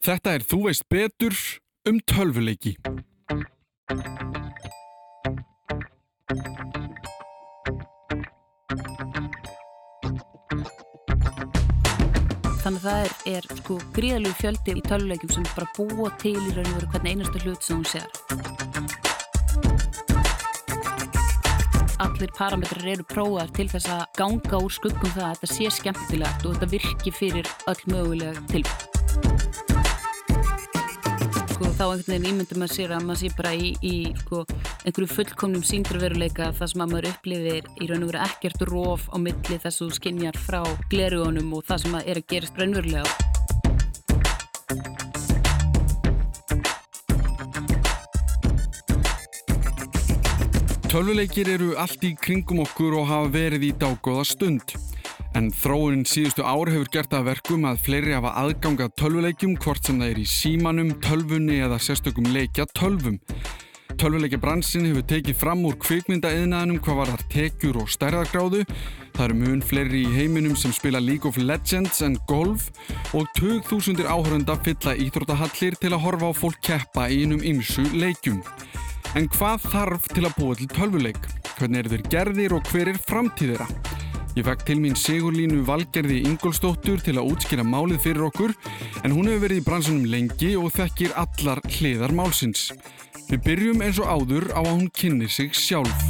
Þetta er Þú veist betur um tölvuleiki. Þannig að það er, er sko gríðalegu fjöldi í tölvuleikum sem bara búa til í raun og veru hvernig einastu hlut sem hún sér. Allir parametrar eru prófaðar til þess að ganga úr skuggum það að þetta sé skemmtilegt og þetta virki fyrir öll mögulega tilbúið þá einhvern veginn ímyndum að sér að maður sé bara í, í sko, einhverju fullkomnum síndraveruleika þar sem að maður upplifir í raun og veru ekkert róf á milli þess að þú skinjar frá glerugunum og það sem að er að gerast raunverulega. Tölvuleikir eru allt í kringum okkur og hafa verið í dágóða stund. En þróunin síðustu ár hefur gert að verkum að fleiri hafa aðgangað tölvuleikjum hvort sem það er í símanum, tölvunni eða sérstökum leikja tölvum. Tölvuleikja bransin hefur tekið fram úr kvikmyndaeðnaðinum hvað var þar tekjur og stærðagráðu. Það eru mun fleiri í heiminum sem spila League of Legends en golf og 2000 áhörunda fylla íþróttahallir til að horfa á fólk keppa í einum ymsu leikjum. En hvað þarf til að búa til tölvuleik? Hvernig eru þeir gerðir og hver er framtíðira? Ég fekk til mín Sigurlínu Valgerði Ingolstóttur til að útskýra málið fyrir okkur en hún hefur verið í bransunum lengi og þekkir allar hliðar málsins. Við byrjum eins og áður á að hún kynni sig sjálf.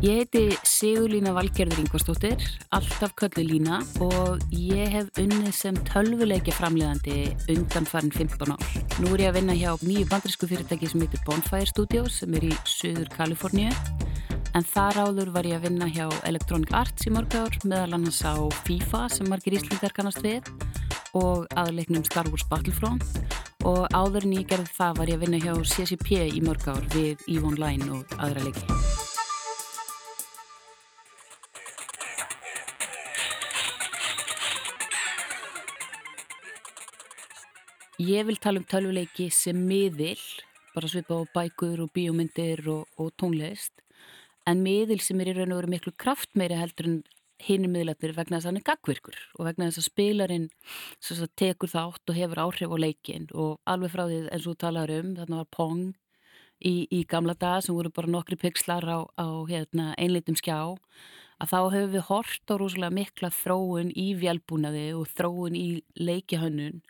Ég heiti Sigurlína Valgerður Ingvarstóttir, alltaf köllu Lína og ég hef unnið sem tölvuleikja framlegandi undan farin 15 ár. Nú er ég að vinna hjá nýju bandrisku fyrirtæki sem heitir Bonfire Studios sem er í söður Kaliforníu en þar áður var ég að vinna hjá Electronic Arts í mörg ár meðal annars á FIFA sem margir íslendar kannast við og aðleiknum Star Wars Battlefront og áður en ég gerði það var ég að vinna hjá CCP í mörg ár við EVE Online og aðra leiki. Ég vil tala um tölvuleiki sem miðil, bara svipa á bækur og bíómyndir og, og tónlist en miðil sem er í raun og veru miklu kraftmeiri heldur en hinnum miðlættir vegna þess að hann er gagvirkur og vegna þess að spilarinn sagt, tekur þátt og hefur áhrif á leikin og alveg frá því eins og þú talar um þarna var Pong í, í gamla dag sem voru bara nokkri pixlar á, á hérna, einlitum skjá að þá hefur við hort á rosalega mikla þróun í vjálbúnaði og þróun í leikihönnun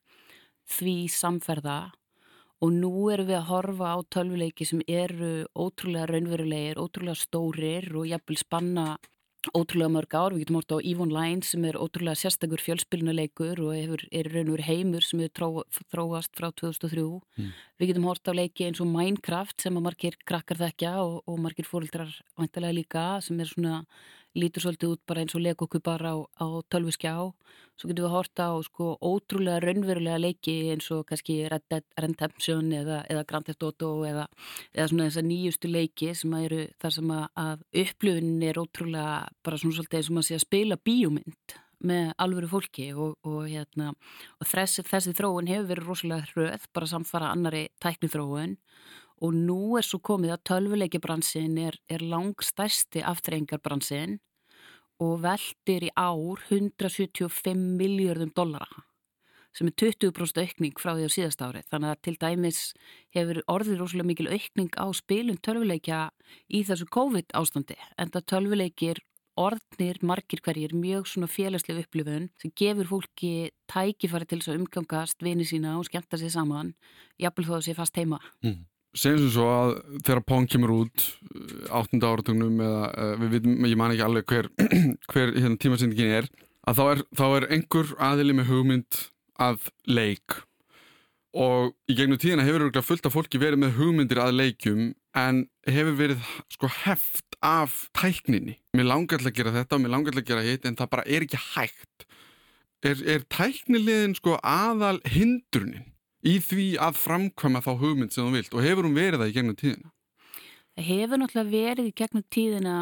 því samferða og nú erum við að horfa á tölvuleiki sem eru ótrúlega raunverulegir, ótrúlega stórir og jafnvel spanna ótrúlega mörg ár. Við getum hort á EVE Online sem er ótrúlega sérstakur fjölspilnuleikur og hefur, er raunverur heimur sem hefur þróast frá 2003. Mm. Við getum hort á leiki eins og Minecraft sem að margir krakkar þekkja og, og margir fórildrar vantilega líka sem er svona lítur svolítið út bara eins og legokubar á, á tölviskjá svo getum við að horta á sko ótrúlega raunverulega leiki eins og kannski Redemption eða, eða Grand Theft Auto eða, eða svona þessar nýjustu leiki sem eru þar sem að, að upplöfunin er ótrúlega bara svona svolítið eins og maður sé að spila bíómynd með alvöru fólki og, og, hérna, og þessi, þessi þróun hefur verið rosalega hröð bara samfara annari tækni þróun og nú er svo komið að tölvuleikibransin er, er langstæsti aftreyingarbransin og veldir í ár 175 miljardum dollara sem er 20% aukning frá því á síðast ári. Þannig að til dæmis hefur orðið rosalega mikil aukning á spilum tölvuleikja í þessu COVID ástandi en það tölvuleikir orðnir margir hverjir mjög svona félagsleg upplifun sem gefur fólki tækifæri til þess að umgangast vini sína og skemmta sér saman jafnvel þó að sé fast heima. Mm segjum sem svo að þegar Pong kemur út eh, áttunda áratögnum eða uh, við vitum, ég man ekki alveg hver, hver hérna, tímasendingin er að þá er, þá er einhver aðili með hugmynd að leik og í gegnum tíðina hefur fullt af fólki verið með hugmyndir að leikum en hefur verið sko heft af tækninni. Mér langar til að gera þetta og mér langar til að gera hitt en það bara er ekki hægt. Er, er tæknilegin sko aðal hindrunin? Í því að framkvæma þá hugmynd sem þú vilt og hefur hún verið það í gegnum tíðina? Það hefur náttúrulega verið í gegnum tíðina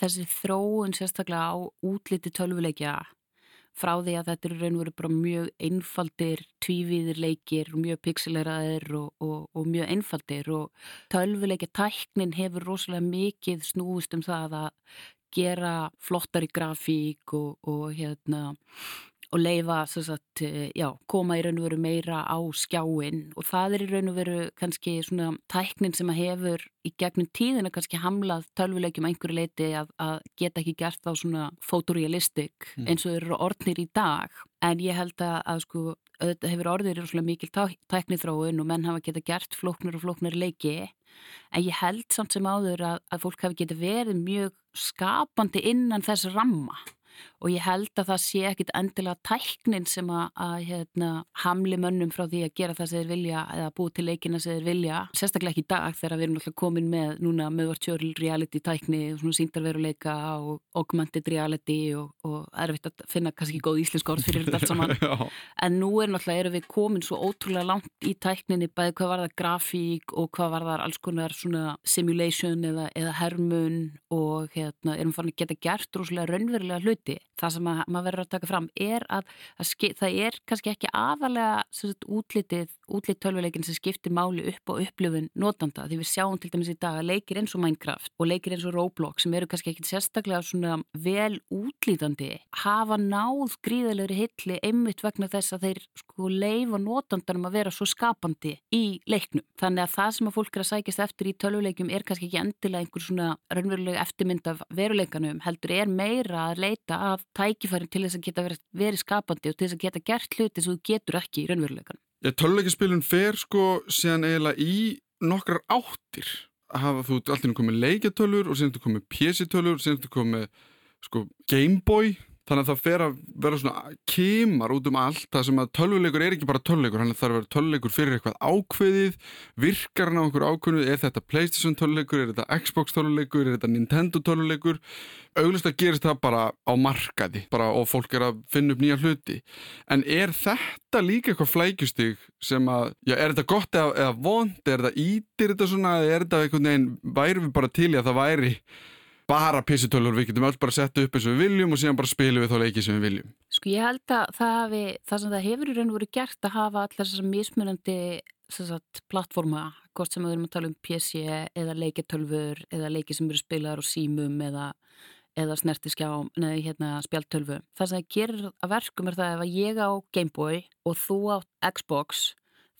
þessi þróun sérstaklega á útliti tölvuleikja frá því að þetta eru raun og veru bara mjög einfaldir, tvívíðir leikir, mjög pixeleraðir og, og, og mjög einfaldir og tölvuleikja tæknin hefur rosalega mikið snúist um það að gera flottari grafík og, og hérna og leifa sagt, eh, já, koma í raun og veru meira á skjáin og það er í raun og veru kannski svona tæknin sem að hefur í gegnum tíðina kannski hamlað tölvuleikjum einhverju leiti að, að geta ekki gert þá svona fotorealistik mm. eins og eru orðnir í dag. En ég held að, að sko auðvitað hefur orðir svona mikil tæknithróun og menn hafa geta gert flóknur og flóknur leiki. En ég held samt sem áður að, að fólk hafi geta verið mjög skapandi innan þess ramma og ég held að það sé ekkit endilega tæknin sem að, að hérna, hamli mönnum frá því að gera það sem þeir vilja eða búið til leikina sem þeir vilja sérstaklega ekki í dag þegar við erum alltaf komin með núna með virtual reality tækni og svona síndarveruleika og augmented reality og, og erfitt að finna kannski góð íslensk orð fyrir þetta allt saman. En nú er náttúrulega erum við komin svo ótrúlega langt í tækninni bæði hvað var það grafík og hvað var það alls konar svona simulation eða, eða hermun og hérna, erum farin að geta gert rúslega raunverulega hluti það sem að, maður verður að taka fram er að, að það er kannski ekki aðalega sagt, útlitið, útlit tölvuleikin sem skiptir máli upp og upplifun notanda því við sjáum til dæmis í dag að leikir eins og Minecraft og leikir eins og Roblox sem eru kannski ekki sérstaklega svona vel útlítandi hafa náð gríðalegri hilli einmitt vegna þess að þeir sko leifa notandanum að vera svo skapandi í leiknum. Þannig að það sem að fólk er að sækjast eftir í tölvuleikum er kannski ekki endilega einhver svona raunveruleg eftirmynd af veruleikanum heldur er meira að leita af tækifæri til þess að geta verið, verið skapandi og til þess að geta gert hluti sem þú getur ekki í raunveruleikan. Já, töluleikispilun fer sko síðan eiginlega í nokkrar áttir hafa þú alltaf komið leikjatölur og síðan þú komið pjessitölur og síðan þú komið sko Gameboy þannig að það fer að vera svona kemar út um allt það sem að tölvuleikur er ekki bara tölvuleikur hann þarf að vera tölvuleikur fyrir eitthvað ákveðið. Virkar hann á einhver ákveðinu er þetta Playstation tölvuleikur, er þetta Xbox tölvuleikur? Er þetta Nintendo tölvuleikur? Auglust að gerist það bara á markaði bara og fólk er að finna upp nýja hluti. En er þetta líka eitthvað flækjustig sem að, já er þetta gott eða, eða vond, er þetta ítir þetta svona, er þetta einhvern veginn væri við bara til í að það væri bara pissitölur, við getum öll bara að setja upp eins og við viljum og síðan bara spilum við þá leikið sem við viljum. Sko ég held að það, hafi, það sem það hefur í raun og veru gert að hafa allar þessar mismunandi sagt, plattforma, hvort sem við erum að tala um PC eða leiketölfur eða leikið sem eru spilaðar og símum eða, eða snertiskjá, neði hérna spjaltölfu. Það sem það gerir að verkum er það ef að ég á Gameboy og þú á Xbox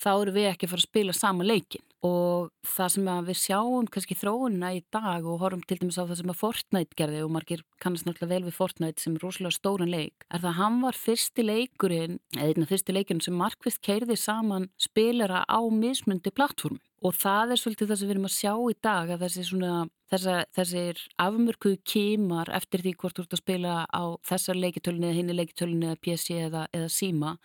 þá eru við ekki að fara að spila sama leikin og það sem við sjáum kannski þróunina í dag og horfum til dæmis á það sem að Fortnite gerði og margir kannast náttúrulega vel við Fortnite sem er rosalega stóran leik er það að hann var fyrsti leikurinn eða einna fyrsti leikurinn sem markvist keirði saman spilara á mismundi plattform og það er svolítið það sem við erum að sjá í dag að þessi svona Þessa, þessir afmörkuðu kímar eftir því hvort þú ert að spila á þessar leikitölunni eða hinni leikitölunni eða PC eða, eða síma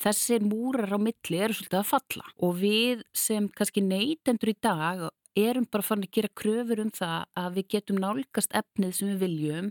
þessir múrar á milli eru svolítið að falla og við sem kannski neytendur í dag erum bara fann að gera kröfur um það að við getum nálgast efnið sem við viljum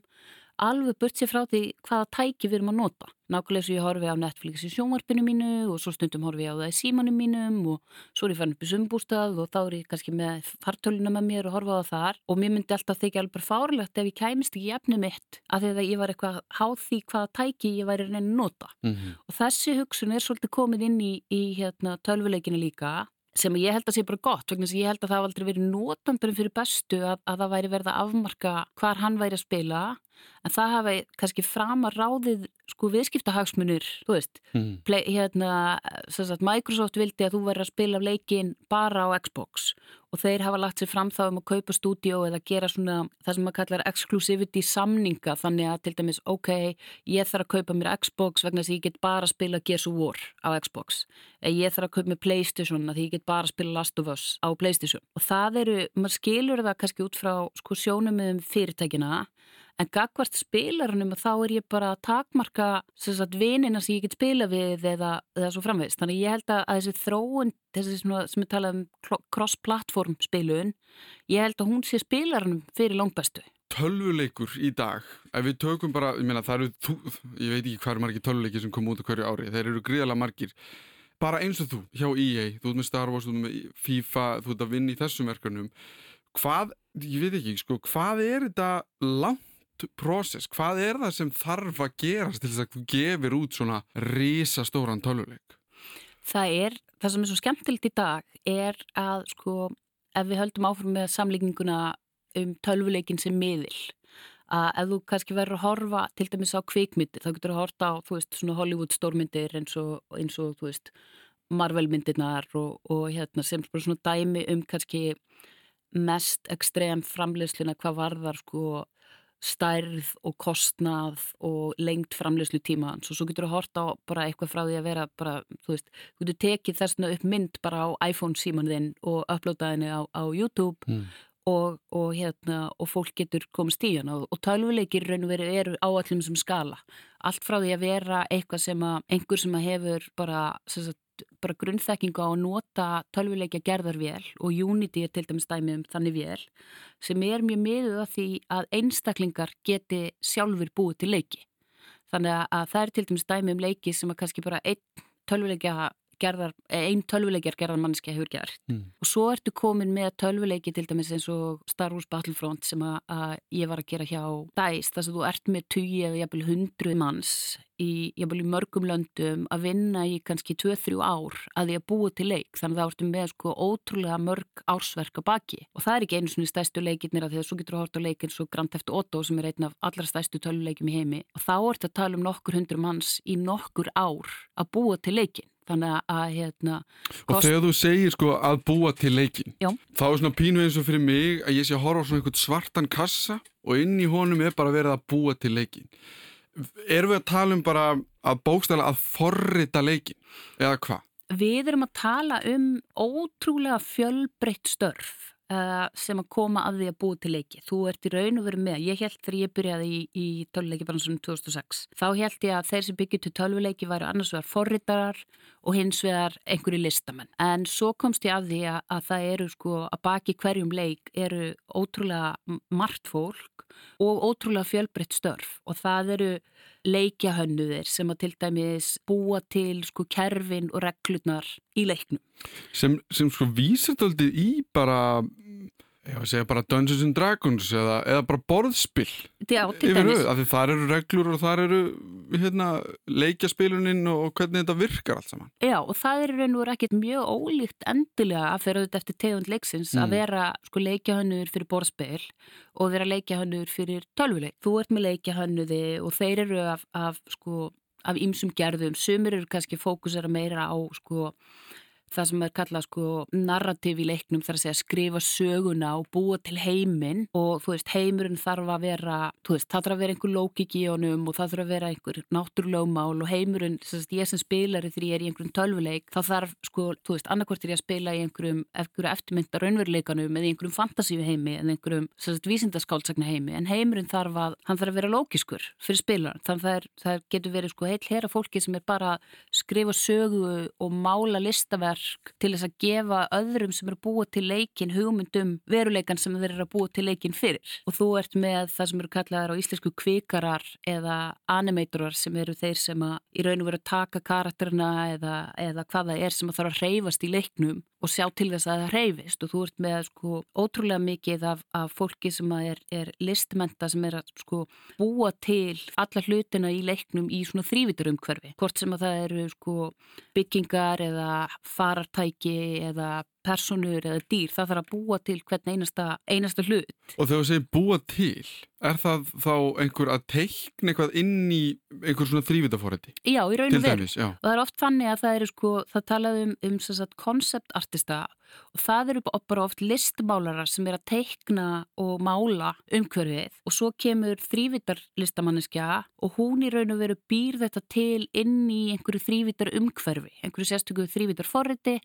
alveg burt sér frá því hvaða tæki við erum að nota. Nákvæmlega svo ég horfi á Netflix í sjónvarpinu mínu og svo stundum horfi ég á það í símanum mínum og svo er ég fann upp í sumbústað og þá er ég kannski með fartöluna með mér og horfa á þar og mér myndi alltaf þykja alveg fárlegt ef ég kæmist ekki efni mitt af því að ég var eitthvað háð því hvaða tæki ég væri reyni að nota. Mm -hmm. Og þessi hugsun er svolítið komin inn í, í hérna, tölvuleikinu líka sem ég held að sé bara gott vegna sem ég held að það aldrei verið nótandurinn fyrir bestu að, að það væri verið að afmarka hvar hann væri að spila en það hafi kannski fram að ráðið sko viðskiptahagsmunir þú veist, mm. play, hérna sagt, Microsoft vildi að þú væri að spila leikin bara á Xbox og þeir hafa lagt sér fram þá um að kaupa stúdíó eða gera svona það sem maður kallar exclusivity samninga þannig að til dæmis ok, ég þarf að kaupa mér Xbox vegna þess að ég get bara að spila Gears of War á Xbox. Eða ég þarf að kaupa mér Playstation að ég get bara að spila Last of Us á Playstation. Og það eru, maður skilur það kannski út frá sko sjónum með fyrirtækina en gagvart spilarunum þá er ég bara að takmarka vinina sem ég get spila við eða, eða svo framvegist. Þannig ég held að þessi þróun, þessi sem við talaðum cross-platform spilun, ég held að hún sé spilarunum fyrir langbæstu. Tölvuleikur í dag, ef við tökum bara, ég meina það eru, ég veit ekki hvað er margir tölvuleiki sem kom út á hverju ári, þeir eru gríðalega margir, bara eins og þú hjá EA, þú ert með Star Wars, þú ert með FIFA, þú ert að vinna í þessum verkefnum, hvað, ég veit ekki, sko, hvað er þetta langt process, hvað er það sem þarf að gerast til þess að þú gefir út svona risastóran tölvuleik? Það er, það sem er svo skemmtilegt í dag er að sko ef við höldum áfram með samlíkinguna um tölvuleikin sem miðil að ef þú kannski verður að horfa til dæmis á kvikmyndir, þá getur þú að horta á þú veist svona Hollywood stórmyndir eins og, eins og þú veist Marvel myndirnar og, og hérna sem svona dæmi um kannski mest ekstrem framleysluna hvað varðar sko stærð og kostnað og lengt framleyslu tíma og svo getur þú að horta á bara eitthvað frá því að vera bara, þú veist, þú getur tekið þessna upp mynd bara á iPhone símanðinn og upplóta henni á, á YouTube mm. og, og hérna og fólk getur komist í hann og, og tölvuleikir raun og veru eru á allum sem skala. Allt frá því að vera eitthvað sem að einhver sem að hefur bara sagt, bara grunnþekkingu á að nota tölvuleikja gerðarvél og Unity er til dæmis dæmið um þannig vél sem er mjög miðuð að því að einstaklingar geti sjálfur búið til leiki. Þannig að það er til dæmis dæmið um leiki sem að kannski bara einn tölvuleikja gerðar, einn tölvuleikjar gerðar mannskja hefur gert mm. og svo ertu komin með tölvuleiki til dæmis eins og Star Wars Battlefront sem að, að ég var að gera hjá DICE þess að þú ert með 20 eða jæfnvel 100 manns í, í mörgum löndum að vinna í kannski 2-3 ár að því að búa til leik. Þannig að það ertu með sko ótrúlega mörg ársverk á baki. Og það er ekki einu svona stæstu leikirnir að því að svo getur að horta á leik eins og Grand Theft Auto sem er einn af allra stæstu tölvuleikum í heimi. Og þá ertu að tala um nokkur hundru manns í nokkur ár að búa til leikin þannig að hérna kost... og þegar þú segir sko að búa til leikin Já. þá er svona pínu eins og fyrir mig að ég sé að horfa á svona einhvern svartan kassa og inn í honum er bara verið að búa til leikin erum við að tala um bara að bókstæla að forrita leikin eða hvað? Við erum að tala um ótrúlega fjölbreytt störf uh, sem að koma að því að búa til leiki. Þú ert í raun og verið með. Ég held þegar ég byrjaði í, í tölvuleikibransunum 2006. Þá held ég að þeir sem byggjur til tölvuleiki væri annars vegar forritarar og hins vegar einhverju listamenn. En svo komst ég að því að, að það eru sko að baki hverjum leik eru ótrúlega margt fólk og ótrúlega fjölbreytt störf og það eru leikjahönnuðir sem að til dæmis búa til sko kerfin og reglurnar í leiknum. Sem, sem sko þetta í bara ég var að segja bara Dungeons and Dragons eða, eða bara borðspill Já, til dæmis. Því þar eru reglur og þar eru hérna, leikjaspiluninn og hvernig þetta virkar allt saman. Já, og það er og verið ekkert mjög ólíkt endilega að fyrir auðvitað eftir tegund leiksins mm. að vera sko leikjahönnur fyrir borðspill og vera leikjahönnur fyrir tölvuleik. Þú ert með leikjahönnuði og þeir eru af, af sko af ýmsum gerðum, sumir eru kannski fókusera meira á sko það sem er kallað sko narrativ í leiknum þar að segja skrifa söguna og búa til heiminn og þú veist heimurinn þarf að vera þú veist það þarf að vera einhver lókik í honum og það þarf að vera einhver náttúrlögmál og heimurinn, þess að ég sem spilari þegar ég er í einhverjum tölvuleik þá þarf sko þú veist annarkvort er ég að spila í einhverjum, einhverjum eftirmynda raunveruleikanum eða einhverjum fantasífi heimi eða einhverjum vísindaskáldsagna heimi en heimurinn þarf að, hann þarf að vera lókiskur fyrir spilaran þannig að það getur verið sko heil hera fólki sem er bara skrifa sögu og mála listaverk verk til þess að gefa öðrum sem eru búið til leikin hugmyndum veruleikan sem þeir eru að búið til leikin fyrir. Og þú ert með það sem eru kallaðar á íslensku kvikarar eða animatorar sem eru þeir sem að í raun og veru að taka karakterina eða, eða hvaða er sem að þarf að reyfast í leiknum og sjá til þess að það reyfist og þú ert með sko ótrúlega mikið af, af fólki sem er, er listmenta sem er að sko búa til alla hlutina í leiknum í svona þrývitarumhverfi hvort sem að það eru sko byggingar eða farartæki eða personur eða dýr, það þarf að búa til hvern einasta, einasta hlut. Og þegar þú segir búa til, er það þá einhver að teikna eitthvað inn í einhver svona þrývitaforrætti? Já, í raun og veru. Og það er oft þannig að það eru sko, það talaðum um, um konceptartista og það eru bara oft listmálarar sem er að teikna og mála umhverfið og svo kemur þrývitarlistamanniska og hún í raun og veru býr þetta til inn í einhverju þrývitar umhverfi, einhverju sérstöku þrývitarforrætti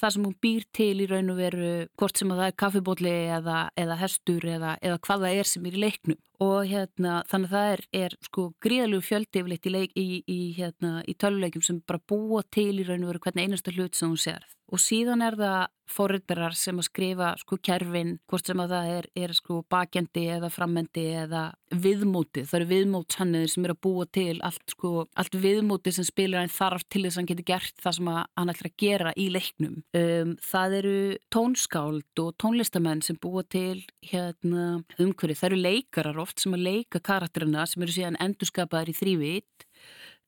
það sem hún býr til í raun og veru hvort sem að það er kaffibótli eða, eða hestur eða, eða hvað það er sem er í leiknum. Og hérna þannig að það er, er sko gríðalegu fjöldi yfirleitt í, í, í, hérna, í töluleikum sem bara búa til í raun og veru hvern einasta hlut sem hún serð og síðan er það forriðarar sem að skrifa sko kerfin hvort sem að það er, er sko bakjandi eða frammendi eða viðmóti. Það eru viðmótsanniðir sem er að búa til allt sko, allt viðmóti sem spilar hann þarf til þess að hann getur gert það sem hann ætlar að gera í leiknum. Um, það eru tónskáld og tónlistamenn sem búa til hérna umhverju, það eru leikarar oft sem að leika karakterina sem eru síðan endurskapaðar í þrývit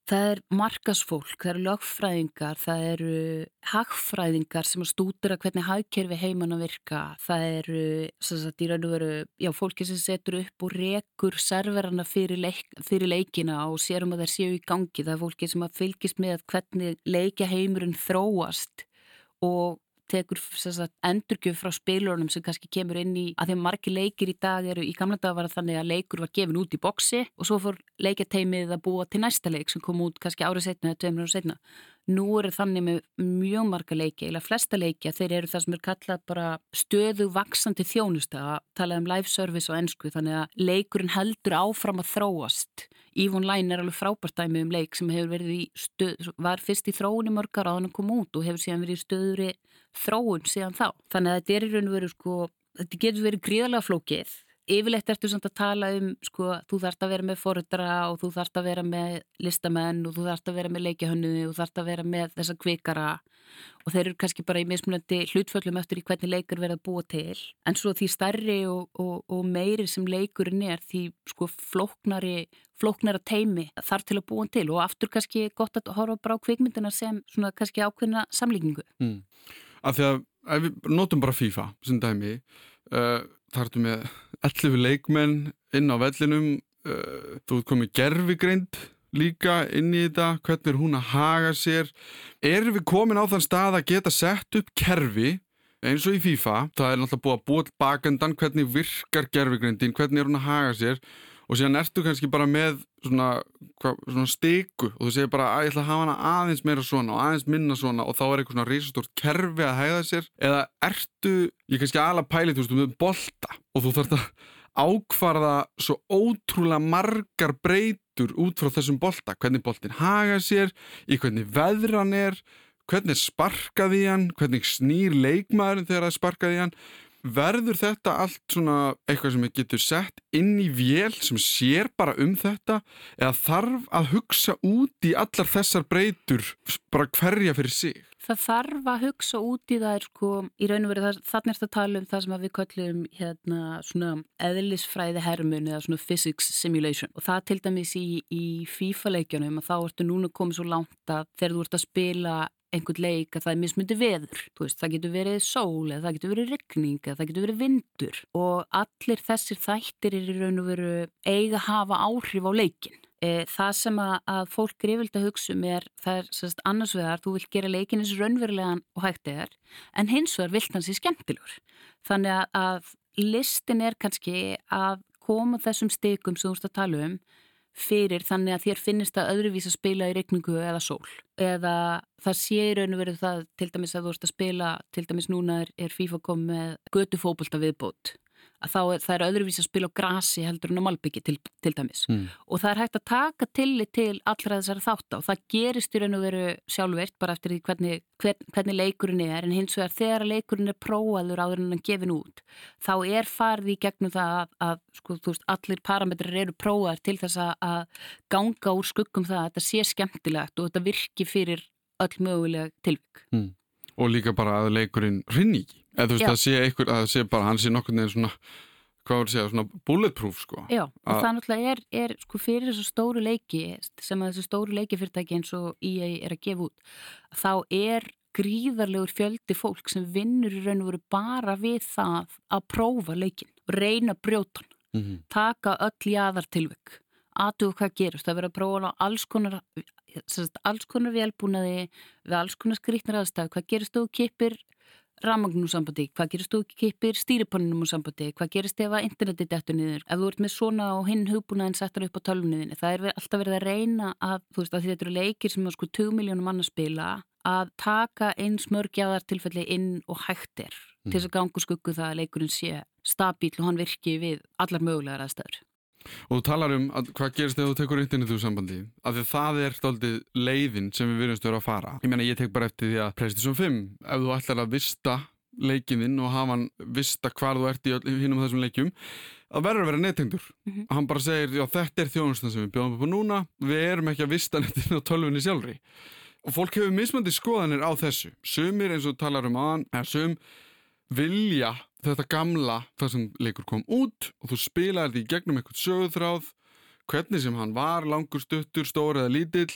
Það er markasfólk, það eru lögfræðingar, það eru hagfræðingar sem stútur að hvernig hagkerfi heimann að virka. Það eru, sagt, veru, já, fólki sem setur upp og rekur serverana fyrir, leik, fyrir leikina og sérum að það séu í gangi. Það er fólki sem fylgist með hvernig leikja heimurinn þróast og tekur sagt, endurgjöf frá spilunum sem kannski kemur inn í að að margi leikir í dag eru í gamla dag var þannig að leikur var gefin út í boksi og svo fór leikjateimið að búa til næsta leik sem kom út kannski árið setna eða tveimur árið setna. Nú eru þannig með mjög marga leiki, eða flesta leiki að þeir eru það sem er kallað bara stöðu vaksandi þjónusta að tala um live service og ennsku þannig að leikurinn heldur áfram að þróast. Ívon Læn er alveg frábært dæmi um leik sem hefur verið í stöð, var fyrst í þróun í mörgar á hann að koma út og hefur síðan verið í stöðuri þróun síðan þá. Þannig að þetta er í raun og veru sko, þetta getur verið gríðarlega flókið. Yfirleitt ertu samt að tala um sko, þú þarfst að vera með forundra og þú þarfst að vera með listamenn og þú þarfst að vera með leikjahönnuði og þú þarfst að vera með þessa kvikara og þeir eru kannski bara í mismunandi hlutföllum eftir í hvernig leikur verða búa til. En svo því starri og, og, og meiri sem leikurinn er því sko flóknari, flóknara teimi þarf til að búa til og aftur kannski gott að horfa bara á kvikmyndina sem svona kannski ákveðna samlíkingu. Mm af því að ef við notum bara FIFA sem dæmi uh, þar ertu með 11 leikmenn inn á vellinum uh, þú ert komið gerfigreind líka inn í þetta, hvernig er hún að haga sér? Erum við komin á þann stað að geta sett upp kerfi eins og í FIFA, það er náttúrulega búið að búa bakendan hvernig virkar gerfigreindin, hvernig er hún að haga sér og síðan ertu kannski bara með svona, hva, svona stiku og þú segir bara að ég ætla að hafa hana aðeins meira svona og aðeins minna svona. Og þá er eitthvað svona risastórt kerfi að hæða sér. Eða ertu, ég kannski alveg pæli þú veist, með bolta og þú þarfst að ákvarða svo ótrúlega margar breytur út frá þessum bolta, hvernig boltin haga sér, í hvernig veðran er hvernig sparkaði hann, hvernig snýr leikmaðurinn þegar það sparkaði hann verður þetta allt svona eitthvað sem getur sett inn í vél sem sér bara um þetta eða þarf að hugsa út í allar þessar breytur bara hverja fyrir sig? Það þarf að hugsa út í það er sko, í raun og verið þannig að það tala um það sem við köllum hérna svona eðlisfræði hermun eða svona physics simulation og það til dæmis í, í FIFA leikjanum að þá ertu núna komið svo langt að þegar þú ert að spila einhvern leik að það er mismundi veður veist, það getur verið sól eða það getur verið regning eða það getur verið vindur og allir þessir þættir er í raun og veru eiga að hafa áhrif á leikin e, það sem að, að fólk er yfirlega að hugsa um er það er sérst, annars vegar, þú vilt gera leikin eins raunverulegan og hægt eðar en hins vegar vilt hans í skemmtilegur. Þannig að, að listin er kannski að koma þessum stikum sem þú ert að tala um fyrir þannig að þér finnist að öðruvís að spila í reikningu eða sól. Eða það sé í raun og verið það til dæmis að þú ert að spila til dæmis núna er, er FIFA komið götu fókbalta viðbót að þá er, það er öðruvís að spila á grasi heldur en á malbyggi til, til dæmis mm. og það er hægt að taka tillit til allra þessari þátt á það gerist í raun og veru sjálfveirt bara eftir því hvernig, hvern, hvernig leikurinn er en hins vegar þegar leikurinn er prófaður áður en hann gefin út þá er farið í gegnum það að, að sko, veist, allir parametrar eru prófaður til þess að, að ganga úr skuggum það að þetta sé skemmtilegt og þetta virki fyrir öll mögulega tilvík mm. Og líka bara að leikurinn rinni ekki eða þú veist að sé einhver, að sé bara hann sé nokkur neðin svona, hvað voru að segja, svona bulletproof sko. Já, og það náttúrulega er, er sko fyrir þessu stóru leiki sem að þessu stóru leikifyrirtæki eins og EA er að gefa út, þá er gríðarlegur fjöldi fólk sem vinnur í raun og veru bara við það að prófa leikin og reyna brjótan, mm -hmm. taka öll jáðartilvökk, aðtuga hvað gerist, það verður að prófa alls konar alls konar velbúnaði við alls konar skrítnar aðstæðu, hvað gerist þú kipir ramagnum sambandi, hvað gerist þú kipir stýripannum sambandi, hvað gerist ef að interneti dettur niður, ef þú ert með svona og hinn hugbúnaðin settur upp á tölvunniðinni það er alltaf verið að reyna að, þú veist, að þetta eru leikir sem er sko 2 miljónum mann að spila að taka eins mörgjaðar tilfelli inn og hægtir mm. til þess að gangu skuggu það að leikurinn sé stabíl og hann virki við allar mögulegar aðstæður Og þú talar um að hvað gerist ef þú tekur internetu sambandi af því það er stoltið leiðin sem við verðumst að vera að fara. Ég meina ég tek bara eftir því að Playstation 5 ef þú ætlar að vista leikininn og hafa hann vista hvar þú ert í hinnum þessum leikjum að verður að vera nettengdur. Mm -hmm. hann bara segir já þetta er þjónustan sem við bjóðum upp á núna. Við erum ekki að vista nettinu á tölvunni sjálfri. Og fólk hefur mismandi skoðanir á þessu. Sumir eins og talar um aðan er sum vilja þetta gamla það sem leikur kom út og þú spilaði þetta í gegnum eitthvað sögurþráð hvernig sem hann var, langur stuttur, stór eða lítill.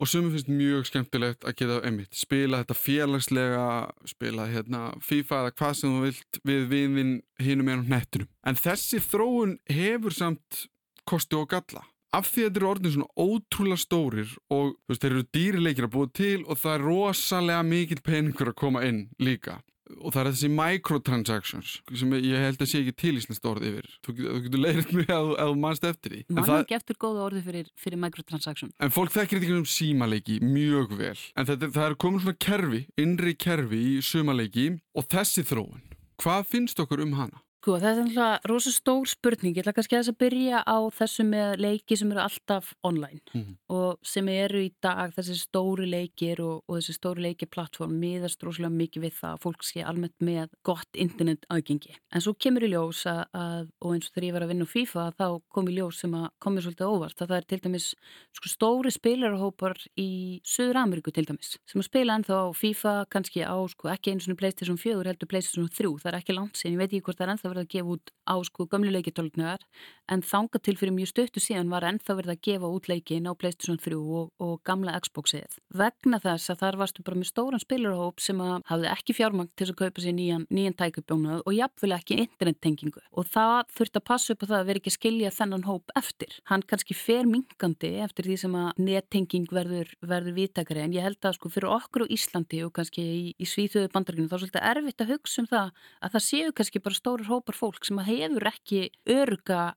Og sumum finnst mjög skemmtilegt að geta einmitt, spila þetta félagslega spila hérna FIFA eða hvað sem þú vilt við viðvinn hinum en á nettunum. En þessi þróun hefur samt kosti og galla. Af því að þetta eru orðin svona ótrúlega stórir og veist, þeir eru dýrileikir að búa til og það er rosalega mikil peningur að koma inn líka og það er þessi microtransactions sem ég held að sé ekki til íslenskt orði yfir. Þú, þú getur leirið mjög að þú mannst eftir því. Mann ekki eftir góða orði fyrir, fyrir microtransaction. En fólk þekkir þetta ekki um símaleiki mjög vel. En þetta, það er komin svona kerfi, innri kerfi í sumaleiki og þessi þróun. Hvað finnst okkur um hana? Sko það er alltaf rosa stór spurning, ég ætla kannski að þess að byrja á þessu með leiki sem eru alltaf online mm -hmm. og sem eru í dag þessi stóri leikir og, og þessi stóri leikirplattform miðast rosalega mikið við það að fólk sé almennt með gott internet aðgengi. En svo kemur í ljós að, að og eins og þegar ég var að vinna á FIFA þá kom í ljós sem að komið svolítið óvart að það er til dæmis sko, stóri spilarahópar í Söður Ameríku til dæmis sem að spila ennþá FIFA kannski á sko, ekki eins og PlayStation 4 heldur PlayStation 3, það er ekki langt sen, ég veit ekki hvort það er ennþá verið að gefa út á sko gömlu leikitólknuðar en þanga til fyrir mjög stöttu síðan var ennþá verið að gefa út leikin á PlayStation 3 og, og gamla Xboxið. Vegna þess að þar varstu bara með stóran spilarhóp sem að hafði ekki fjármang til að kaupa sér nýjan, nýjan tækubjónuð og jafnvel ekki internettengingu og það þurft að passa upp á það að vera ekki að skilja þennan hóp eftir. Hann kannski fer minkandi eftir því sem að nettenging verður, verður viðtakari en ég held að sko fyrir okkur á Íslandi og kannski í, í Svíþjóðu bandarkinu þá er svolítið erfitt að hugsa um það að það séu kannski bara stórir hópar fólk sem hefur ekki örga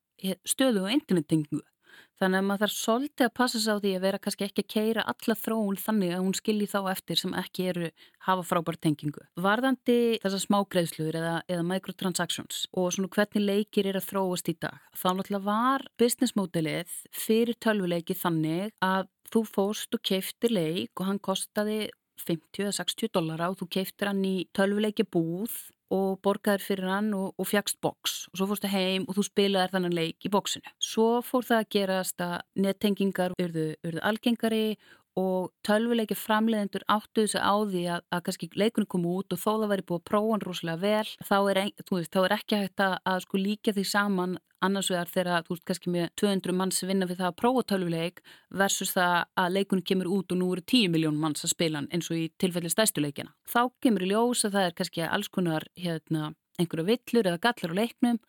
stöðu og internettingu. Þannig að maður þarf svolítið að passa sig á því að vera kannski ekki að keira alla þróun þannig að hún skilji þá eftir sem ekki eru hafa frábært tengingu. Varðandi þessar smágreðsluður eða, eða microtransactions og svona hvernig leikir er að þróast í dag. Þá náttúrulega var business modelið fyrir tölvuleiki þannig að þú fóst og keiftir leik og hann kostaði 50-60 dollara og þú keiftir hann í tölvuleiki búð og borgaður fyrir hann og, og fjagst boks og svo fórstu heim og þú spilaði þannan leik í boksinu. Svo fór það að gerast að nettengingar urðu, urðu algengari og tölvuleiki framleiðendur áttu þessu á því að, að kannski leikunum kom út og þó það væri búið að prófa hann rosalega vel þá er, veist, þá er ekki hægt að, að sko líka því saman annars vegar þegar þú veist kannski með 200 manns vinna við það að prófa tölvuleik versus það að leikunum kemur út og nú eru 10 miljón manns að spila hann eins og í tilfelli stæstuleikina. Þá kemur í ljós að það er kannski alls konar hérna, einhverju villur eða gallar á leiknum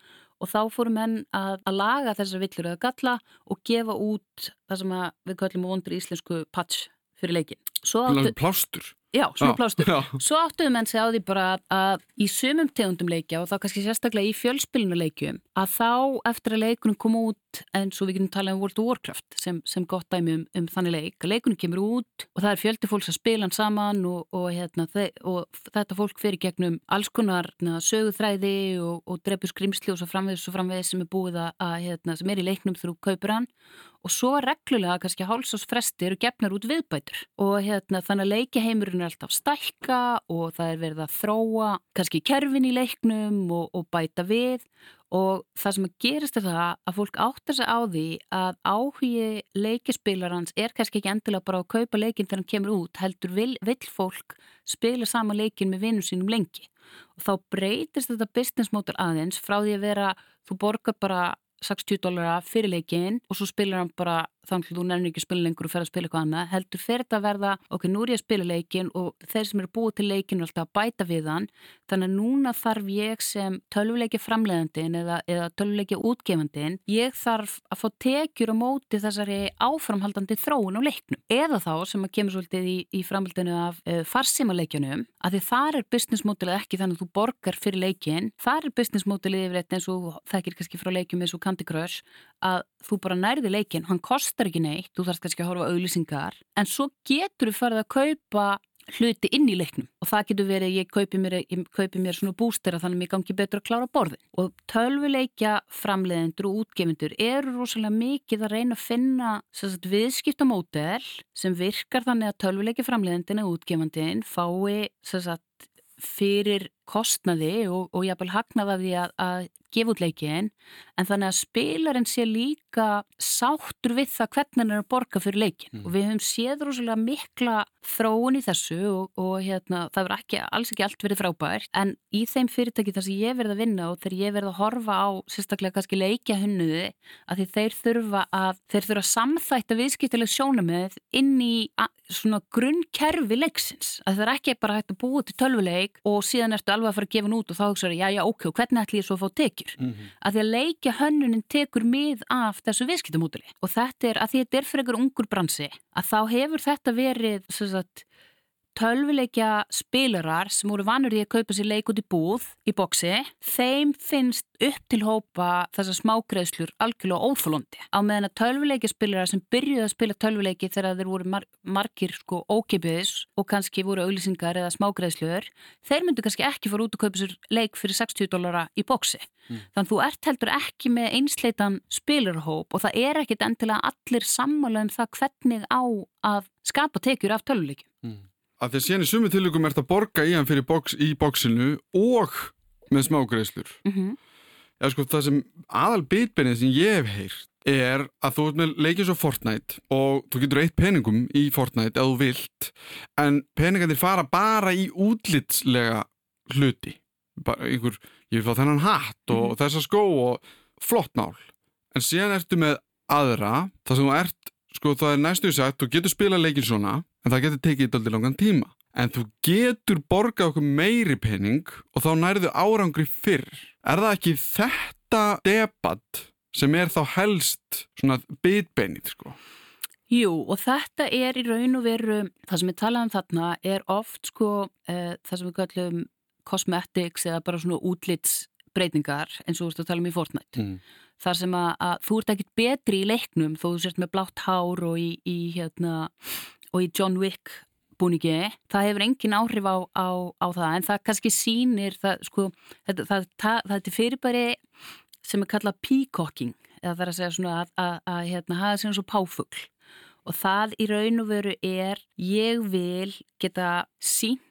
og þá fórum henn að, að laga þessar villur eða galla og gefa út það sem við kallum vondur íslensku patch fyrir leikin. Áttu... Plástur? Já, svona plástur. Svo áttuðu menn sig á því bara að í sumum tegundum leikja og þá kannski sérstaklega í fjölspilinuleikjum að þá eftir að leikunum kom út eins og við getum talað um World of Warcraft sem, sem gott dæmi um, um þannig leik. Leikunum kemur út og það er fjöldi fólks að spila hann saman og, og, hérna, og þetta fólk fyrir gegnum alls konar hérna, söguþræði og, og drefur skrimsli og svo framvegis og framvegis sem er búið að, hérna, sem er í leiknum þrú kaupur hann. Og svo reglulega kannski hálsásfresti eru gefnar út viðbætur. Og hérna þannig að leikjaheimurinn er alltaf stælka og það er verið að þróa kannski kerfin í leiknum og, og bæta við og það sem gerist er það að fólk áttar sig á því að áhugi leikispilarans er kannski ekki endilega bara að kaupa leikin þegar hann kemur út heldur vil, vil fólk spila sama leikin með vinnum sínum lengi. Og þá breytist þetta business model aðeins frá því að vera þú borgar bara 60 dólara fyrir leikin og svo spilar hann bara þannig að þú nefnir ekki spila lengur og fer að spila eitthvað annað heldur fer þetta að verða, ok, nú er ég að spila leikin og þeir sem eru búið til leikin er alltaf að bæta við hann, þannig að núna þarf ég sem tölvuleiki framleiðandin eða, eða tölvuleiki útgefandin ég þarf að fá tekjur á móti þessari áframhaldandi þróun á leiknum, eða þá sem að kemur svolítið í, í framhaldinu af uh, farsímaleikjunum, að því þar er business modelið ekki þannig að þú borgar fyrir leikin þar er business modelið yfir og leikjum eins og Að kostar ekki neitt, þú þarfst kannski að horfa auðlýsingar, en svo getur þú farið að kaupa hluti inn í leiknum. Og það getur verið, ég kaupi mér, ég kaupi mér svona bústera þannig að mér gangi betur að klára borðin og tölvuleikja framleiðendur og útgefundur eru rosalega mikið að reyna að finna viðskiptamódel sem virkar þannig að tölvuleikja framleiðendin og útgefandin fái sagt, fyrir kostnaði og, og jafnvel hagnaði af því að, að gefa út leikin en þannig að spilarinn sé líka sáttur við það hvernig hann er að borga fyrir leikin Mm. og við höfum séð rosalega mikla þróun í þessu og, og hérna, það verður ekki, alls ekki allt verið frábært en í þeim fyrirtæki þar sem ég verð að vinna og þegar ég verð að horfa á sérstaklega kannski leikja hunnuði að því þeir þurfa að þeir þurfa að samþætta viðskiptileg sjónamið inn í svona grunnkerfi leiksins að það er ekki bara hægt að búa til tölvuleik og síðan ertu alveg að fara að gefa hann út og þá hugsaður, já, já, ok, og hvernig ætlum ég svo að fá tekjur? Mhm. Að því að leikja hönnunin tekur mið af þessu viðskiptamóduli og þetta er, að því að þetta er fyrir einhver ungur bransi, að þá hefur þetta verið, sagt, tölvuleikja spilarar sem voru vanur í að kaupa sér leik út í búð í boksi, þeim finnst upp til hópa þessar smágreðslur algjörlega óþólandi. Á meðan að tölvuleikja spilarar sem byrjuði að spila tölvuleiki þegar þeir voru mar margir sko ókipiðis og kannski voru auglýsingar eða smágreðslur, þeir myndu kannski ekki fara út og kaupa sér leik fyrir 60 dólara í boksi. Þannig þú ert heldur ekki með einsleitan spilarhóp og það er ekkit endilega allir sammála um það hvernig á að skapa tekjur af tölvuleikjum. Að því að síðan í sumu tilugum ert að borga í hann fyrir box, í bóksinu og með smágreislur. Mm Já, sko, það sem aðal bitbennið sem ég hef heyrt er að þú ert með leikið svo Fortnite og þú getur eitt peningum í Fortnite ef þú vilt en peningarnir fara bara í útlitslega hluti. Bara einhver, ég vil fá þennan hatt og þessa skó og flott nál. En síðan ertu með aðra það sem þú ert, sko það er næstu sagt þú getur spilað leikin svona en það getur tekið daldi langan tíma en þú getur borgað okkur meiri pening og þá nærðu árangri fyrr er það ekki þetta debatt sem er þá helst svona bitbeinið sko Jú, og þetta er í raun og veru, það sem við talaðum þarna er oft sko uh, það sem við kallum cosmetics eða bara svona útlitsbreytingar eins og þú ert að tala um í Fortnite. mm. Þar sem að, að þú ert ekkit betri í leiknum þó þú sért með blátt hár og í, í, hérna, og í John Wick búningi, það hefur engin áhrif á, á, á það en það kannski sýnir það, sko, þetta, það, það, það er fyrirbæri sem er kallað peacocking eða það er að segja svona að, að, að hérna, hafa sér svo páfugl og það í raun og veru er ég vil geta sínt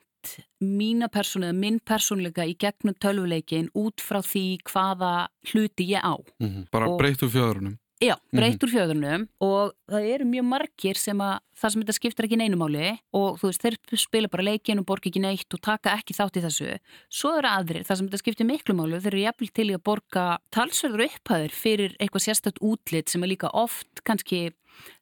mína persónu eða minn persónuleika í gegnum tölvuleikin út frá því hvaða hluti ég á. Mm bara Og- breytt úr fjöðrunum Já, breytt úr fjöðurnum og það eru mjög margir sem að það sem þetta skiptir ekki neinumáli og þú veist, þeir spila bara leikin og borga ekki neitt og taka ekki þátt í þessu. Svo eru aðrir, það sem þetta skiptir miklu máli, þeir eru jafnvel til í að borga talsverður upphæður fyrir eitthvað sérstætt útlit sem er líka oft kannski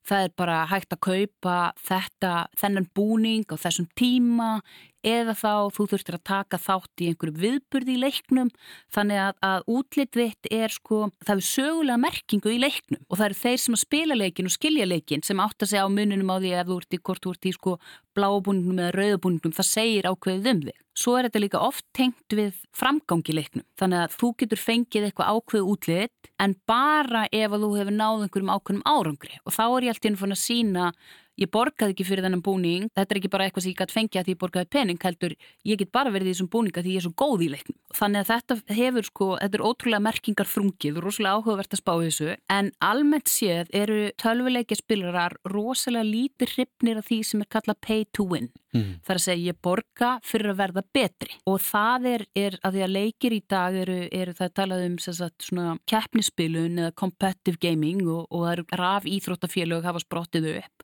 það er bara hægt að kaupa þetta, þennan búning á þessum tíma eða þá þú þurftir að taka þátt í einhverju viðburði í leiknum þannig að, að útlit þitt er sko, það er sögulega merkingu í leiknum og það eru þeir sem að spila leikin og skilja leikin sem átt að segja á mununum á því ef þú ert í hvort þú ert í sko blábúningnum eða rauðabúningnum, það segir ákveðið um þig. Svo er þetta líka oft tengt við framgangi leiknum. Þannig að þú getur fengið eitthvað ákveð útlit en bara ef að þú hefur náð einhverjum ákveðnum árangri og þá er ég alltaf inn að sína ég borgaði ekki fyrir þennan búning, þetta er ekki bara eitthvað sem ég gæti fengið að því ég borgaði pening, heldur ég get bara verið í þessum búninga því ég er svo góð í leiknum. Þannig að þetta hefur sko, þetta er ótrúlega merkingar þrungið og rosalega áhugavert að spá þessu, en almennt séð eru tölvuleikja spilarar rosalega lítið hrifnir af því sem er kallað pay to win. mm. Það er að segja ég borga fyrir að verða betri og það er, er að því að leikir í dag eru, eru það talað um sagt, svona keppnispilun eða competitive gaming og, og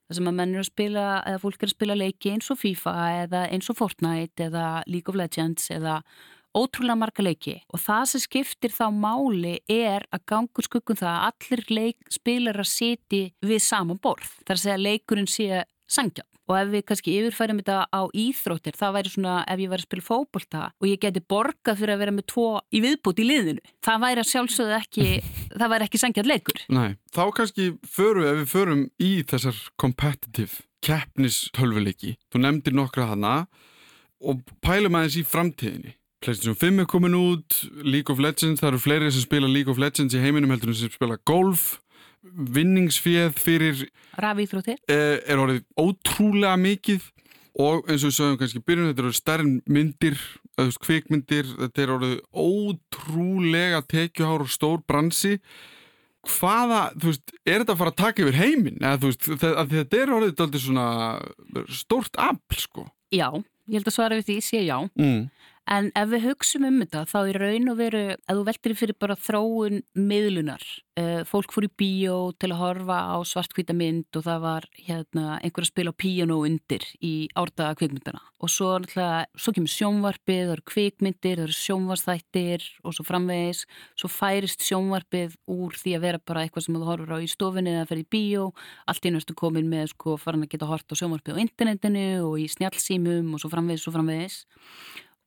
eru það sem að menn eru að spila eða fólk er að spila leiki eins og FIFA eða eins og Fortnite eða League of Legends eða ótrúlega marga leiki og það sem skiptir þá máli er að gangur skuggum það að allir leik spilar að siti við sama borð. Það er að segja leikurinn sé sangjarn og ef við kannski yfirfærum þetta á íþróttir það væri svona ef ég væri að spila fókbólta og ég geti borgað fyrir að vera með tvo í viðbúti í liðinu. Það væri að sjálfsögðu ekki, það væri ekki sangjarn leikur. Nei, þá kannski förum ef við förum í þessar competitive keppnis tölvuleiki, þú nefndir nokkra hana og pælum aðeins í framtíðinni. PlayStation 5 er komin út, League of Legends, það eru fleiri sem spila League of Legends í heiminum heldur en sem spila golf, vinningsfíð fyrir Raf íþróttir. eh, er orðið ótrúlega mikið og eins og við sögum kannski byrjun, þetta eru stærn myndir, eða þú veist, kvikmyndir, þetta er orðið ótrúlega tekjuhár og stór bransi hvaða, þú veist, er þetta að fara að taka yfir heiminn, eða þú veist, þetta, að þetta er orðið aldrei svona stórt afl, sko. Já, ég held að svara við því sé já. Mm. En ef við hugsum um þetta þá er raun og veru að þú veltir fyrir bara þróun miðlunar. Uh, fólk fór í bíó til að horfa á svartkvíta mynd og það var hérna, einhver að spila á píano undir í árdaga kvikmyndana. Og svo, svo kemur sjónvarpið, það eru kvikmyndir, það eru sjónvarsþættir og svo framvegis. Svo færist sjónvarpið úr því að vera bara eitthvað sem þú horfur á í stofinni eða fer í bíó. Allt í náttúrulega komin með sko farin að geta hort á sjónvarpið á internetinu og í snjálfsýmum og svo framvegis og framvegis.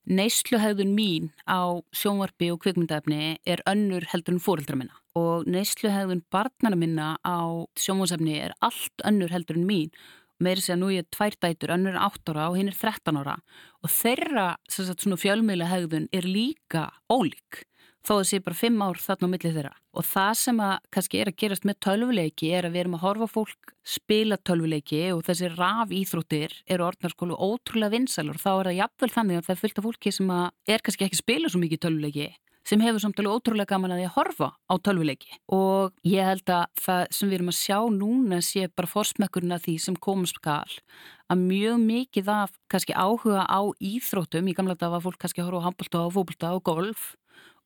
Neysluhægðun mín á sjónvarpi og kvikmyndaefni er önnur heldur en fóreldra minna. Og neysluhægðun barnana minna á sjónvarsefni er allt önnur heldur en mín. Meiri segja nú ég er tvær dætur, önnur er 8 ára og hinn er 13 ára. Og þeirra fjölmiðla hegðun er líka ólík þó að það sé bara fimm ár þarna á millið þeirra. Og það sem að kannski er að gerast með tölvuleiki er að við erum að horfa fólk spila tölvuleiki og þessi raf íþróttir eru orðnarskólu ótrúlega vinsalur og þá er það jafnvel þannig að það er fullt af fólki sem er kannski ekki að spila svo mikið tölvuleiki sem hefur samtalið ótrúlega gaman að því að horfa á tölvuleiki og ég held að það sem við erum að sjá núna sé bara forsmekkurinn að því sem komast skal að mjög mikið af kannski áhuga á íþróttum, í gamla dag var fólk kannski að horfa á handbólta og fókbólta og golf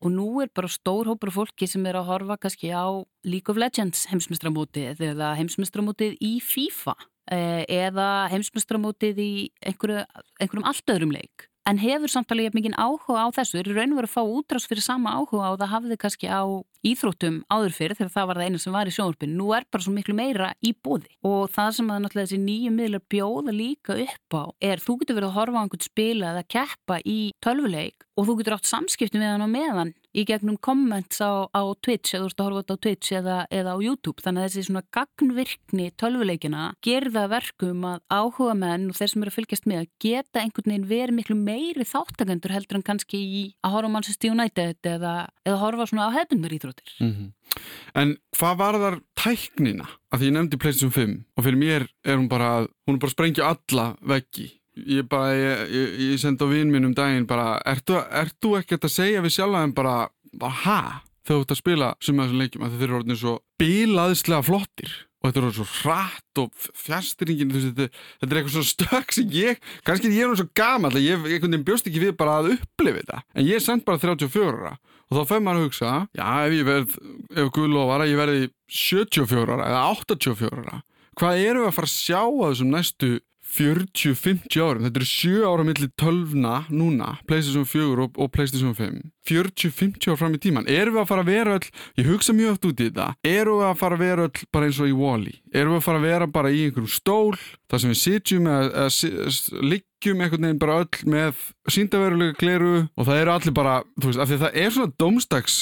og nú er bara stór hópur fólki sem er að horfa kannski á League of Legends heimsmestramótið eða heimsmestramótið í FIFA eh, eða heimsmestramótið í einhverju, einhverjum allt öðrum leik en hefur samtalið mikið áhuga á þessu, er raun og verið að fá útrás fyrir sama áhuga og það hafði kannski á íþróttum áður fyrir þegar það var það eina sem var í sjónvarpinu. Nú er bara svo miklu meira í bóði og það sem að náttúrulega þessi nýju miðlar bjóða líka upp á er þú getur verið að horfa á einhvern spila eða keppa í tölvuleik og þú getur átt samskipti með hann á meðan í gegnum comments á, á Twitch eða þú ert að horfa þetta á Twitch eða, eða á YouTube þannig að þessi svona gagnvirkni tölvuleikina gerða verkum að áhuga menn og þeir sem eru að fylgjast með að geta einhvern veginn verið miklu meiri þáttakendur heldur en kannski í að horfa á Manchester United eða, eða horfa svona á hefðundar íþróttir mm -hmm. En hvað var þar tæknina? Að því ég nefndi PlayStation 5 og fyrir mér er hún bara, hún er bara að sprengja alla veggi ég bara, ég, ég, ég sendi á vinn minn um daginn bara, ertu, ertu ekkert að segja við sjálf aðeins bara, bara ha? Þegar þú ert að spila sem að þessum leikjum að þeir eru orðin svo bilaðislega flottir og þetta eru orðin svo hratt og fjastringin þetta, þetta er eitthvað svona stök sem ég, kannski ég er orðin svo gaman að ég, ég bjóst ekki við bara að upplifa þetta. En ég er sendt bara 34 og þá fær maður að hugsa, já ef ég verð ef Guð lofar að ég verði 74 eða 84 hvað eru við að fara að sjá að þessum næstu 40-50 árum, þetta eru 7 ára millir 12 núna, PlayStation 4 og, og PlayStation 5 40-50 ára fram í tíman, erum við að fara að vera öll ég hugsa mjög oft út í þetta erum við að fara að vera öll bara eins og í Wall-E? Erum við að fara að vera bara í einhverjum stól þar sem við sitjum eða liggjum einhvern veginn bara öll með síndaverulega kleru og það eru allir bara, þú veist, af því það er svona domstags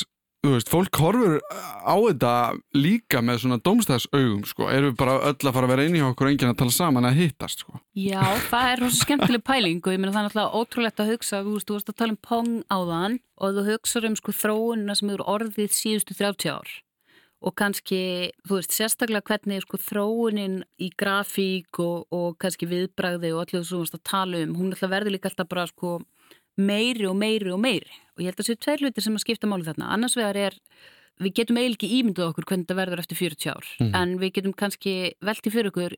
veist, fólk horfur á þetta líka með svona domstæðsaugum sko, erum við bara öll að fara að vera inn í okkur og enginn að tala saman að hittast sko. Já, það er rosa skemmtileg pæling og ég meina það er náttúrulega ótrúlegt að hugsa þú veist, þú veist að tala um pong á þann og þú hugsa um sko þróunina sem eru orðið síðustu 30 ár og kannski, þú veist, sérstaklega hvernig sko þróunin í grafík og, og kannski viðbræði og allir þú veist að tala um, hún verður líka alltaf bara sko meiri og meiri og meiri. Og ég held að það séu tveir hlutir sem að skipta máli þarna. Annars vegar er við getum eiginlega ekki ímynduð okkur hvernig þetta verður eftir 40 ár. Mm -hmm. en við getum kannski veltið fyrir okkur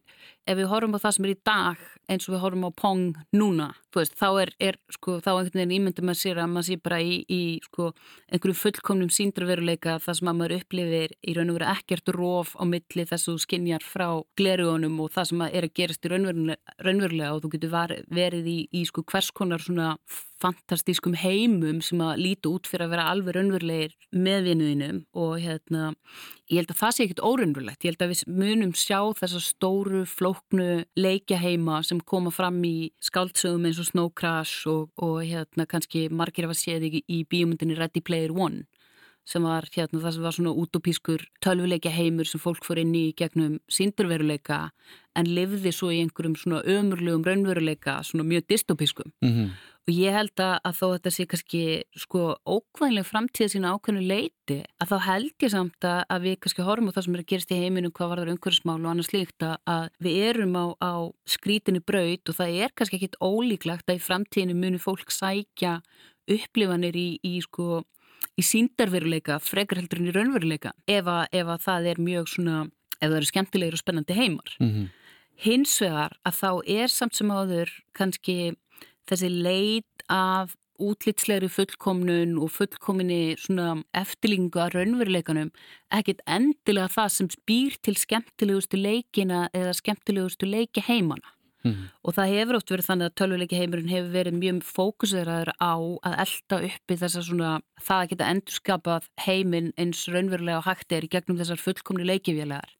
ef við horfum á það sem er í dag eins og við horfum á Pong núna veist, þá er, er sko, þá einhvern veginn ímyndum að sér að maður sé bara í, í sko, einhverju fullkomnum síndraveruleika það sem að maður upplifir í raun og veru ekkert róf á milli þess að þú skinjar frá glerugunum og það sem er að gerast í raunverulega, raunverulega og þú getur verið í, í sko, hvers konar svona fantastískum heimum sem að líti út fyrir að vera alveg raunverulegir meðvinniðinum og hérna, ég held að það sé ekkit óraunverulegt, ég held að við munum sjá þessa stóru, flóknu leikjaheima sem koma fram í skáldsögum eins og Snow Crash og, og hérna kannski margir af að séð í, í bíomundinni Ready Player One sem var hérna það sem var svona útópískur tölvuleikja heimur sem fólk fór inn í gegnum síndurveruleika en livði svo í einhverjum svona ömurlegum raunveruleika svona mjög dystopískum mm -hmm. og ég held að, að þó þetta sé kannski sko ókvæðinlega framtíða sína ákveðinu leiti að þá held ég samt að, að við kannski horfum á það sem er að gerast í heiminu hvað var það umhverfismál og annars líkt að við erum á, á skrítinu braut og það er kannski ekkit ólíklagt að í framtíðinu muni fólk sækja upplifanir í, í sko í síndarveruleika frekar heldur en í raunveruleika ef að, ef að það er mjög svona ef það eru skemmtilegir og spennandi heimar mm -hmm. hins vegar að þá er samt sem áður kannski þessi leit af útlitslegri fullkomnun og fullkominni svona eftirlingu að raunveruleikanum ekkit endilega það sem spýr til skemmtilegustu leikina eða skemmtilegustu leiki heimana. Mm. Og það hefur oft verið þannig að tölvuleiki heimurinn hefur verið mjög fókuseraður á að elda uppi þess að svona það að geta endurskapað heiminn eins raunverulega hægt er gegnum þessar fullkomni leikifélagar.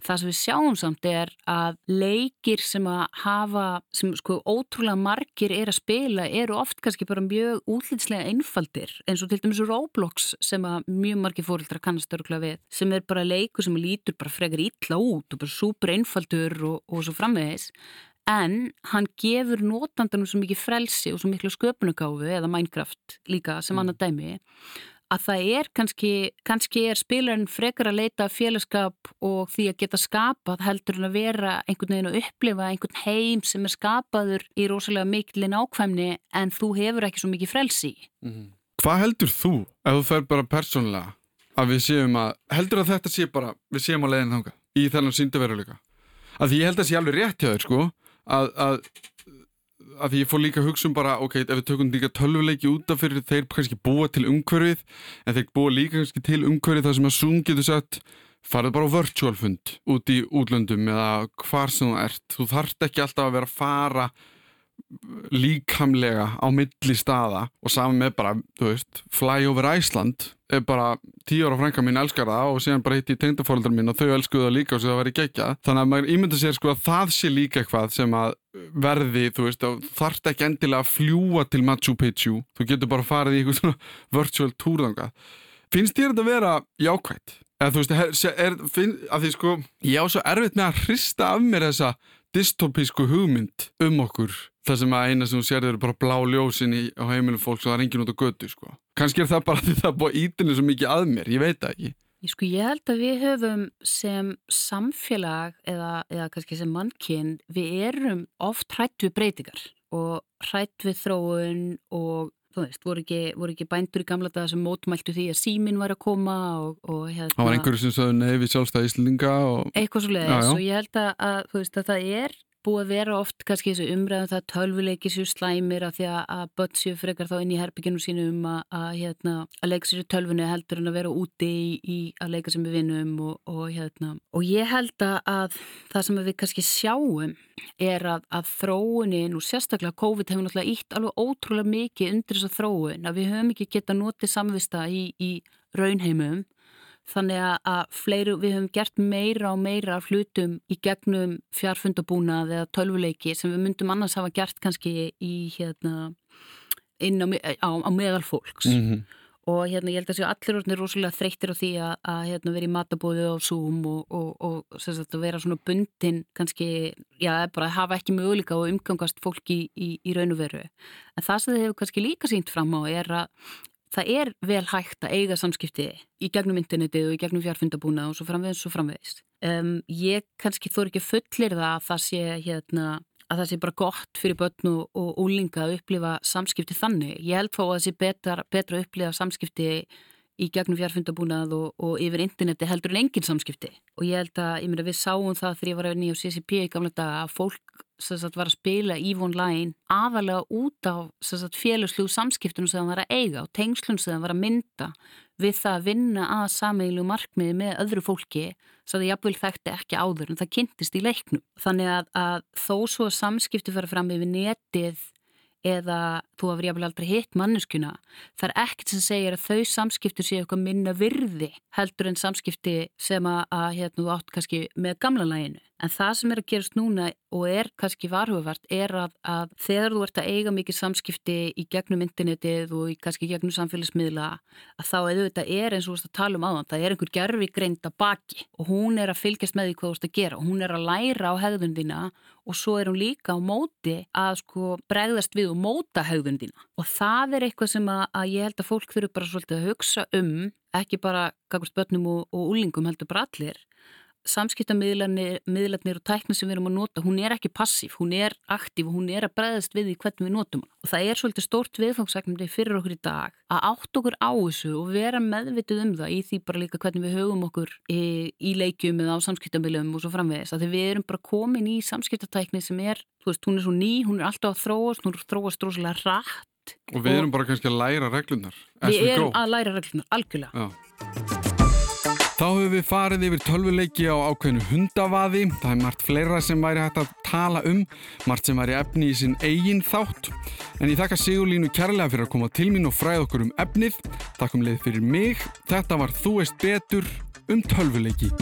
Það sem við sjáum samt er að leikir sem að hafa, sem sko ótrúlega margir er að spila eru oft kannski bara mjög útlýtslega einfaldir eins og til dæmis Roblox sem að mjög margir fóröldra kannast öruglega við sem er bara leiku sem lítur bara frekar ítla út og bara súper einfaldur og, og svo framvegis en hann gefur nótandanum svo mikið frelsi og svo miklu sköpunagáfu eða Minecraft líka sem mm. annað dæmi að það er kannski, kannski er spilarinn frekar að leita félagskap og því að geta skapað heldur en að vera einhvern veginn að upplifa einhvern heim sem er skapaður í rosalega mikilinn ákvæmni en þú hefur ekki svo mikið frelsi. Mm -hmm. Hvað heldur þú ef þú fer bara persónlega að við séum að, heldur að þetta sé bara, við séum að leiðin þanga í þennan síndaveruleika? Að því ég held að sé alveg rétt hjá þér sko að, að að því ég fór líka að hugsa um bara, ok, ef við tökum líka tölvuleiki útaf fyrir þeir kannski búa til umhverfið, en þeir búa líka kannski til umhverfið þar sem að Zoom getur sett, farið bara á virtual fund út í útlöndum eða hvar sem þú ert. Þú þarft ekki alltaf að vera að fara líkamlega á milli staða og saman með bara, þú veist, fly over Iceland er bara tíu ára frænka mín elskar það og síðan bara hitt í tengdafólundar mín og þau elskuðu það líka og það væri gegja þannig að maður ímynda sér sko að það sé líka eitthvað sem að verði, þú veist, þarft ekki endilega að fljúa til Machu Picchu. Þú getur bara farið í eitthvað svona virtual túrðanga finnst þér þetta að vera jákvægt? eða þú veist, er, er, finn, að því sko ég á svo erfitt með að hrista af mér þessa dystopísku hugmynd um okkur það sem að eina sem þú sér eru bara blá ljósin í, á heimilum fólks og það er engin út á götu sko. kannski er það bara því það búið ítinni svo mikið að mér, ég veit það ekki Ég, sko, ég held að við höfum sem samfélag eða, eða kannski sem mannkinn, við erum oft hrætt við breytingar og hrætt við þróun og þú veist, voru ekki, voru ekki bændur í gamla daga sem mótmæltu því að símin var að koma og, og hérna... Það var einhverju sem sagði nei við sjálfstæði Íslinga og... Eitthvað svo leiðis og ég held að, að, veist, að það er búið að vera oft kannski þessu umræðum það tölvuleiki sér slæmir að því að börn séu frekar þá inn í herbygginu sínu um að, að, hérna, að leika sér tölvunu heldur en að vera úti í, í að leika sér með vinnum og, og, hérna. og ég held að það sem við kannski sjáum er að, að þróunin og sérstaklega COVID hefur náttúrulega ítt alveg ótrúlega mikið undir þessa þróun að við höfum ekki geta notið samvista í, í raunheimum Þannig að fleiri, við höfum gert meira og meira af hlutum í gegnum fjárfundabúnað eða tölvuleiki sem við myndum annars hafa gert kannski í hérna inn á, á, á meðal fólks. Mm -hmm. Og hérna ég held að séu allir orðinir rosalega þreyttir á því að, að hérna, vera í matabóðu á Zoom og, og, og sagt, vera svona bundin kannski, já bara hafa ekki möguleika og umgangast fólki í, í, í raun og veru. En það sem þið hefur kannski líka sínt fram á er að það er vel hægt að eiga samskipti í gegnum internetið og í gegnum fjárfundabúna og svo framvegis og framvegis. Um, ég kannski þór ekki fullir það að það sé, hérna, að það sé bara gott fyrir börn og úlinga að upplifa samskipti þannig. Ég held þá að það sé betra, betra að upplifa samskipti í gegnum fjárfundabúnað og, og yfir interneti heldur en engin samskipti. Og ég held að, ég meina, við sáum það þegar ég var að nýja á CCP í gamla daga að fólk sagt, var að spila Eve Online aðalega út á félagslegu samskiptunum sem það var að eiga og tengslunum sem það var að mynda við það að vinna að sameilu markmiði með öðru fólki svo að það jafnvel þekkti ekki áður en það kynntist í leiknum. Þannig að, að þó svo samskipti fara fram yfir netið eða þú hafði jáfnvel aldrei hitt manneskuna það er ekkert sem segir að þau samskipti séu eitthvað minna virði heldur en samskipti sem að, að hérna, þú átt kannski með gamla læginu en það sem er að gerast núna og er kannski varhugavert er að, að þegar þú ert að eiga mikið samskipti í gegnum internetið og í kannski gegnum samfélagsmiðla að þá eða þetta er eins og þú veist að tala um aðan það er einhver gerfi greinda baki og hún er að fylgjast með því hvað þú veist að gera. Og hún er að læra á hegðun þína og svo er hún líka á móti að sko bregðast við og móta hegðun þína. Og það er eitthvað sem að, að ég held að fólk þurfu bara svolítið að hugsa um ekki bara kakvist börnum og, og úlingum heldur bara allir samskiptamiðlarnir og tækna sem við erum að nota, hún er ekki passív, hún er aktív og hún er að bregðast við því hvernig við notum hann. Og það er svolítið stórt viðfangsæknandi fyrir okkur í dag að átt okkur á þessu og vera meðvitið um það í því bara líka hvernig við höfum okkur í, í leikjum eða á samskiptamiðlum og svo framvegis. Þegar við erum bara komin í samskiptatækni sem er, þú veist, hún er svo ný, hún er alltaf að þróast, hún er þróast rosalega rætt. Og við erum bara kannski að læra reglunar. Við erum að læra reglunar, algjörlega. Já. Þá höfum við farið yfir tölvuleiki á ákveðinu hundavaði. Það er margt fleira sem væri hægt að tala um, margt sem væri efni í sinn eigin þátt. En ég þakka Sigurlínu kærlega fyrir að koma til mín og fræða okkur um efnið. Takk um leið fyrir mig. Þetta var Þú veist betur um tölvuleiki.